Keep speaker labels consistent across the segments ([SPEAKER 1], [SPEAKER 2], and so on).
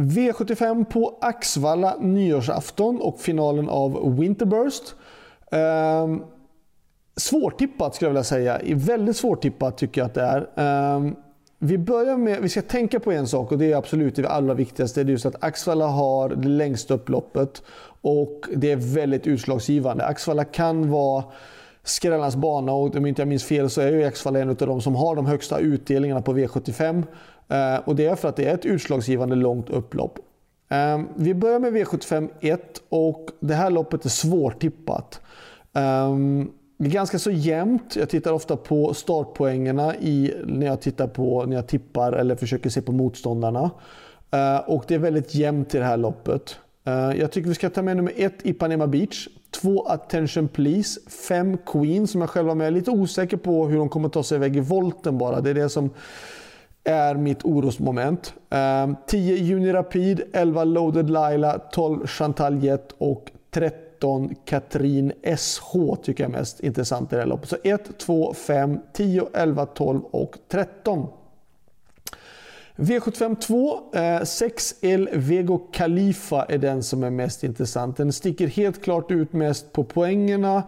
[SPEAKER 1] V75 på Axvalla nyårsafton och finalen av Winterburst. Um, svårtippat skulle jag vilja säga. Väldigt svårtippat tycker jag att det är. Um, vi börjar med, vi ska tänka på en sak och det är absolut det allra viktigaste. Det är just att Axvalla har det längsta upploppet och det är väldigt utslagsgivande. Axvalla kan vara skrällarnas bana och om inte jag minns fel så är ju Eksvall en av de som har de högsta utdelningarna på V75. Eh, och det är för att det är ett utslagsgivande långt upplopp. Eh, vi börjar med V75 1 och det här loppet är svårtippat. Eh, det är ganska så jämnt. Jag tittar ofta på startpoängerna i, när, jag tittar på, när jag tippar eller försöker se på motståndarna. Eh, och det är väldigt jämnt i det här loppet. Eh, jag tycker vi ska ta med nummer ett Ipanema Beach. Två Attention Please. Fem Queen som jag själv var med. Jag är lite osäker på hur de kommer ta sig iväg i volten bara. Det är det som är mitt orosmoment. Eh, 10 Juni Rapid, 11 Loaded Laila, 12 Chantal Jet och 13 Katrin SH tycker jag är mest intressant i det här loppet. Så 1, 2, 5, 10, 11, 12 och 13. V75 2, 6 eh, El Vego Khalifa är den som är mest intressant. Den sticker helt klart ut mest på poängerna.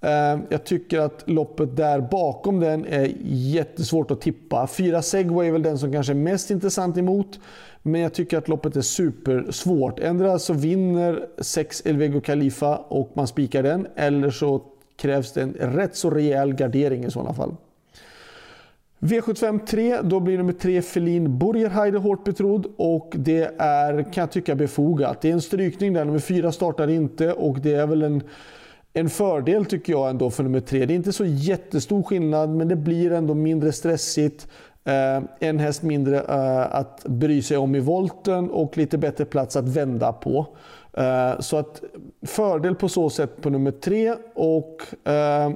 [SPEAKER 1] Eh, jag tycker att loppet där bakom den är jättesvårt att tippa. 4 Segway är väl den som kanske är mest intressant emot. Men jag tycker att loppet är supersvårt. Ändra så vinner 6 El Vego Khalifa och man spikar den. Eller så krävs det en rätt så rejäl gardering i sådana fall. V75 3, då blir nummer 3 Felin Burgerheide hårt betrodd och det är, kan jag tycka, befogat. Det är en strykning där, nummer 4 startar inte och det är väl en en fördel tycker jag ändå för nummer 3. Det är inte så jättestor skillnad men det blir ändå mindre stressigt. Eh, en häst mindre eh, att bry sig om i volten och lite bättre plats att vända på. Eh, så att fördel på så sätt på nummer 3. Och eh,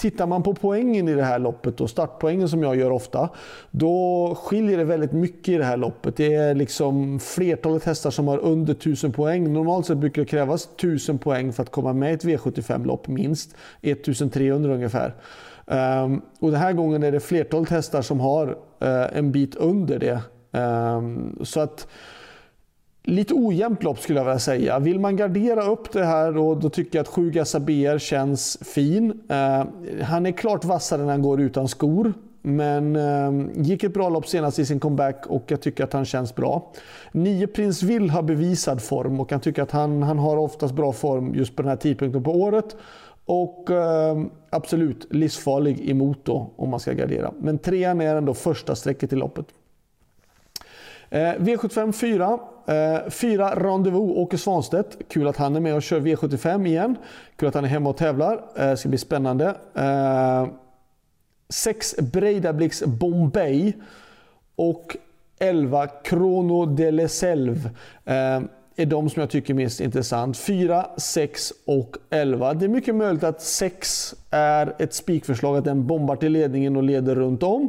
[SPEAKER 1] Tittar man på poängen i det här loppet, och startpoängen som jag gör ofta, då skiljer det väldigt mycket i det här loppet. Det är liksom flertalet hästar som har under 1000 poäng. Normalt sett brukar det krävas 1000 poäng för att komma med i ett V75-lopp, minst 1300 ungefär. Um, och den här gången är det flertalet hästar som har uh, en bit under det. Um, så att Lite ojämnt lopp skulle jag vilja säga. Vill man gardera upp det här då, då tycker jag att 7 BR känns fin. Eh, han är klart vassare när han går utan skor. Men eh, gick ett bra lopp senast i sin comeback och jag tycker att han känns bra. 9 Prins Will har bevisad form och jag tycker att han, han har oftast bra form just på den här tidpunkten på året. Och eh, absolut livsfarlig emot då om man ska gardera. Men trean är ändå första strecket i loppet. Eh, V75 4. Eh, fyra Rendezvous, Åke Svanstedt. Kul att han är med och kör V75 igen. Kul att han är hemma och tävlar. Eh, ska bli spännande. Eh, Breidablix Bombay. Och 11 Krono de Leselve Eh, är de som jag tycker är mest intressant. 4, 6 och 11. Det är mycket möjligt att 6 är ett spikförslag, att den bombar till ledningen och leder runt om.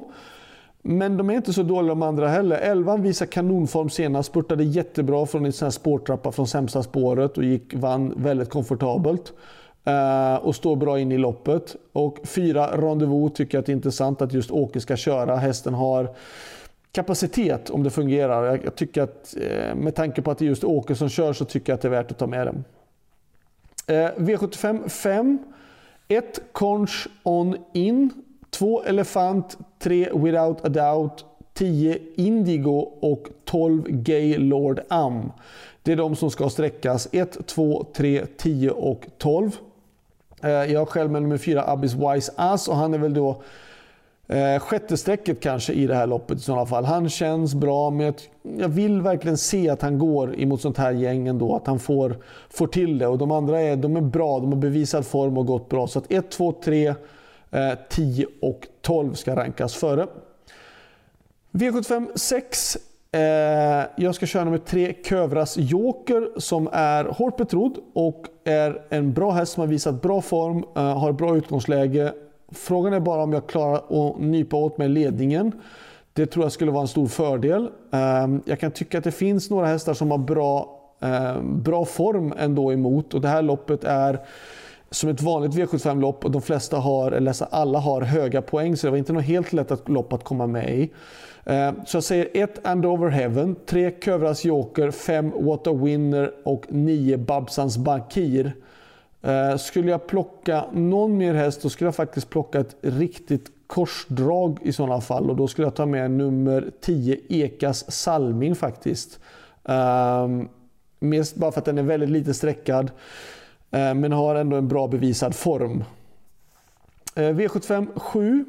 [SPEAKER 1] Men de är inte så dåliga de andra heller. Elvan visar kanonform senast, spurtade jättebra från en sån här spårtrappa från sämsta spåret och gick, vann väldigt komfortabelt. Uh, och står bra in i loppet. Och fyra Rendezvous tycker jag att det är intressant att just Åke ska köra. Hästen har kapacitet om det fungerar. Jag, jag tycker att uh, med tanke på att det är just Åke som kör så tycker jag att det är värt att ta med den. Uh, V75 5. 1 Conch On In 2 Elefant, 3 Without a Doubt, 10 Indigo och 12 Gay Lord Am. Det är de som ska sträckas 1, 2, 3, 10 och 12. Eh, jag har själv med nummer 4 Abyss Wise Ass och han är väl då eh, sjätte strecket kanske i det här loppet i sådana fall. Han känns bra men jag vill verkligen se att han går emot sånt här gäng ändå. Att han får, får till det. Och de andra är, de är bra, de har bevisad form och gått bra. Så att 1, 2, 3 Eh, 10 och 12 ska rankas före. V75 6. Eh, jag ska köra nummer 3 Kövras Joker som är hårt betrodd och är en bra häst som har visat bra form, eh, har bra utgångsläge. Frågan är bara om jag klarar att nypa åt mig ledningen. Det tror jag skulle vara en stor fördel. Ehm, jag kan tycka att det finns några hästar som har bra, ehm, bra form ändå emot och det här loppet är som ett vanligt V75-lopp och de flesta har, eller alla har höga poäng så det var inte något helt lätt att lopp att komma med i. Eh, så jag säger 1 And Over Heaven, 3 Kövras Joker, 5 What a Winner och 9 Babsans Bakir. Eh, skulle jag plocka någon mer häst då skulle jag faktiskt plocka ett riktigt korsdrag i sådana fall och då skulle jag ta med nummer 10 Ekas Salming faktiskt. Ehm, mest bara för att den är väldigt lite sträckad Eh, men har ändå en bra bevisad form. Eh, V75 7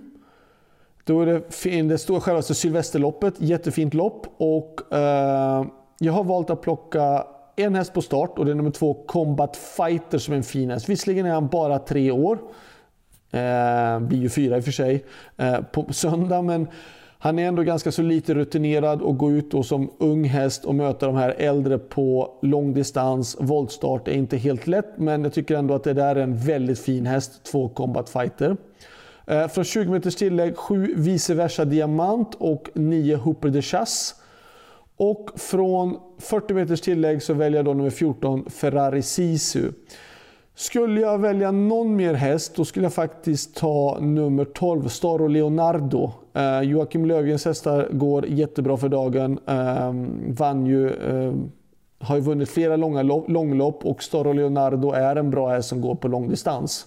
[SPEAKER 1] då är det, det stora självaste Sylvesterloppet, jättefint lopp och eh, jag har valt att plocka en häst på start och det är nummer två Combat Fighter som är en fin häst. Visserligen är han bara tre år. Eh, blir ju fyra i och för sig eh, på söndag men han är ändå ganska så lite rutinerad och gå ut då som ung häst och möta de här äldre på långdistans. Voltstart är inte helt lätt men jag tycker ändå att det där är en väldigt fin häst, två Combat Fighter. Eh, från 20 meters tillägg 7 vice versa diamant och 9 Hooper de Chasse. Och från 40 meters tillägg så väljer jag då nummer 14 Ferrari Sisu. Skulle jag välja någon mer häst då skulle jag faktiskt ta nummer 12 Staro Leonardo. Eh, Joakim Lövgrens hästar går jättebra för dagen. Eh, vann ju, eh, har ju vunnit flera långa långlopp och Staro Leonardo är en bra häst som går på långdistans.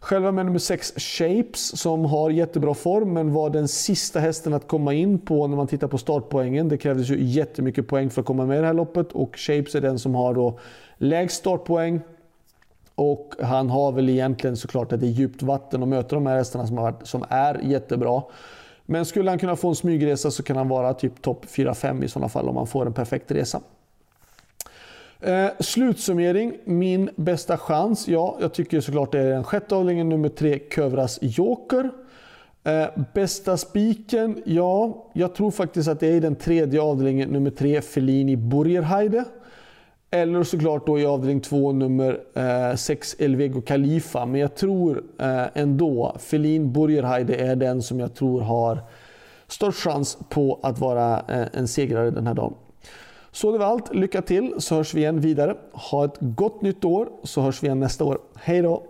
[SPEAKER 1] Själva med nummer 6 Shapes som har jättebra form men var den sista hästen att komma in på när man tittar på startpoängen. Det krävdes ju jättemycket poäng för att komma med i det här loppet och Shapes är den som har då lägst startpoäng. Och han har väl egentligen såklart att det är djupt vatten och möter de här hästarna som, varit, som är jättebra. Men skulle han kunna få en smygresa så kan han vara typ topp 4-5 i sådana fall om han får en perfekt resa. Eh, slutsummering, min bästa chans. Ja, jag tycker såklart det är den sjätte avdelningen, nummer tre, Kövras Joker. Eh, bästa spiken? Ja, jag tror faktiskt att det är i den tredje avdelningen, nummer tre, Fellini Burgerheide. Eller såklart då i avdelning 2, nummer 6, eh, Elvego Khalifa. Men jag tror eh, ändå Felin Burgerheide är den som jag tror har störst chans på att vara eh, en segrare den här dagen. Så det var allt. Lycka till så hörs vi igen vidare. Ha ett gott nytt år så hörs vi igen nästa år. Hej då!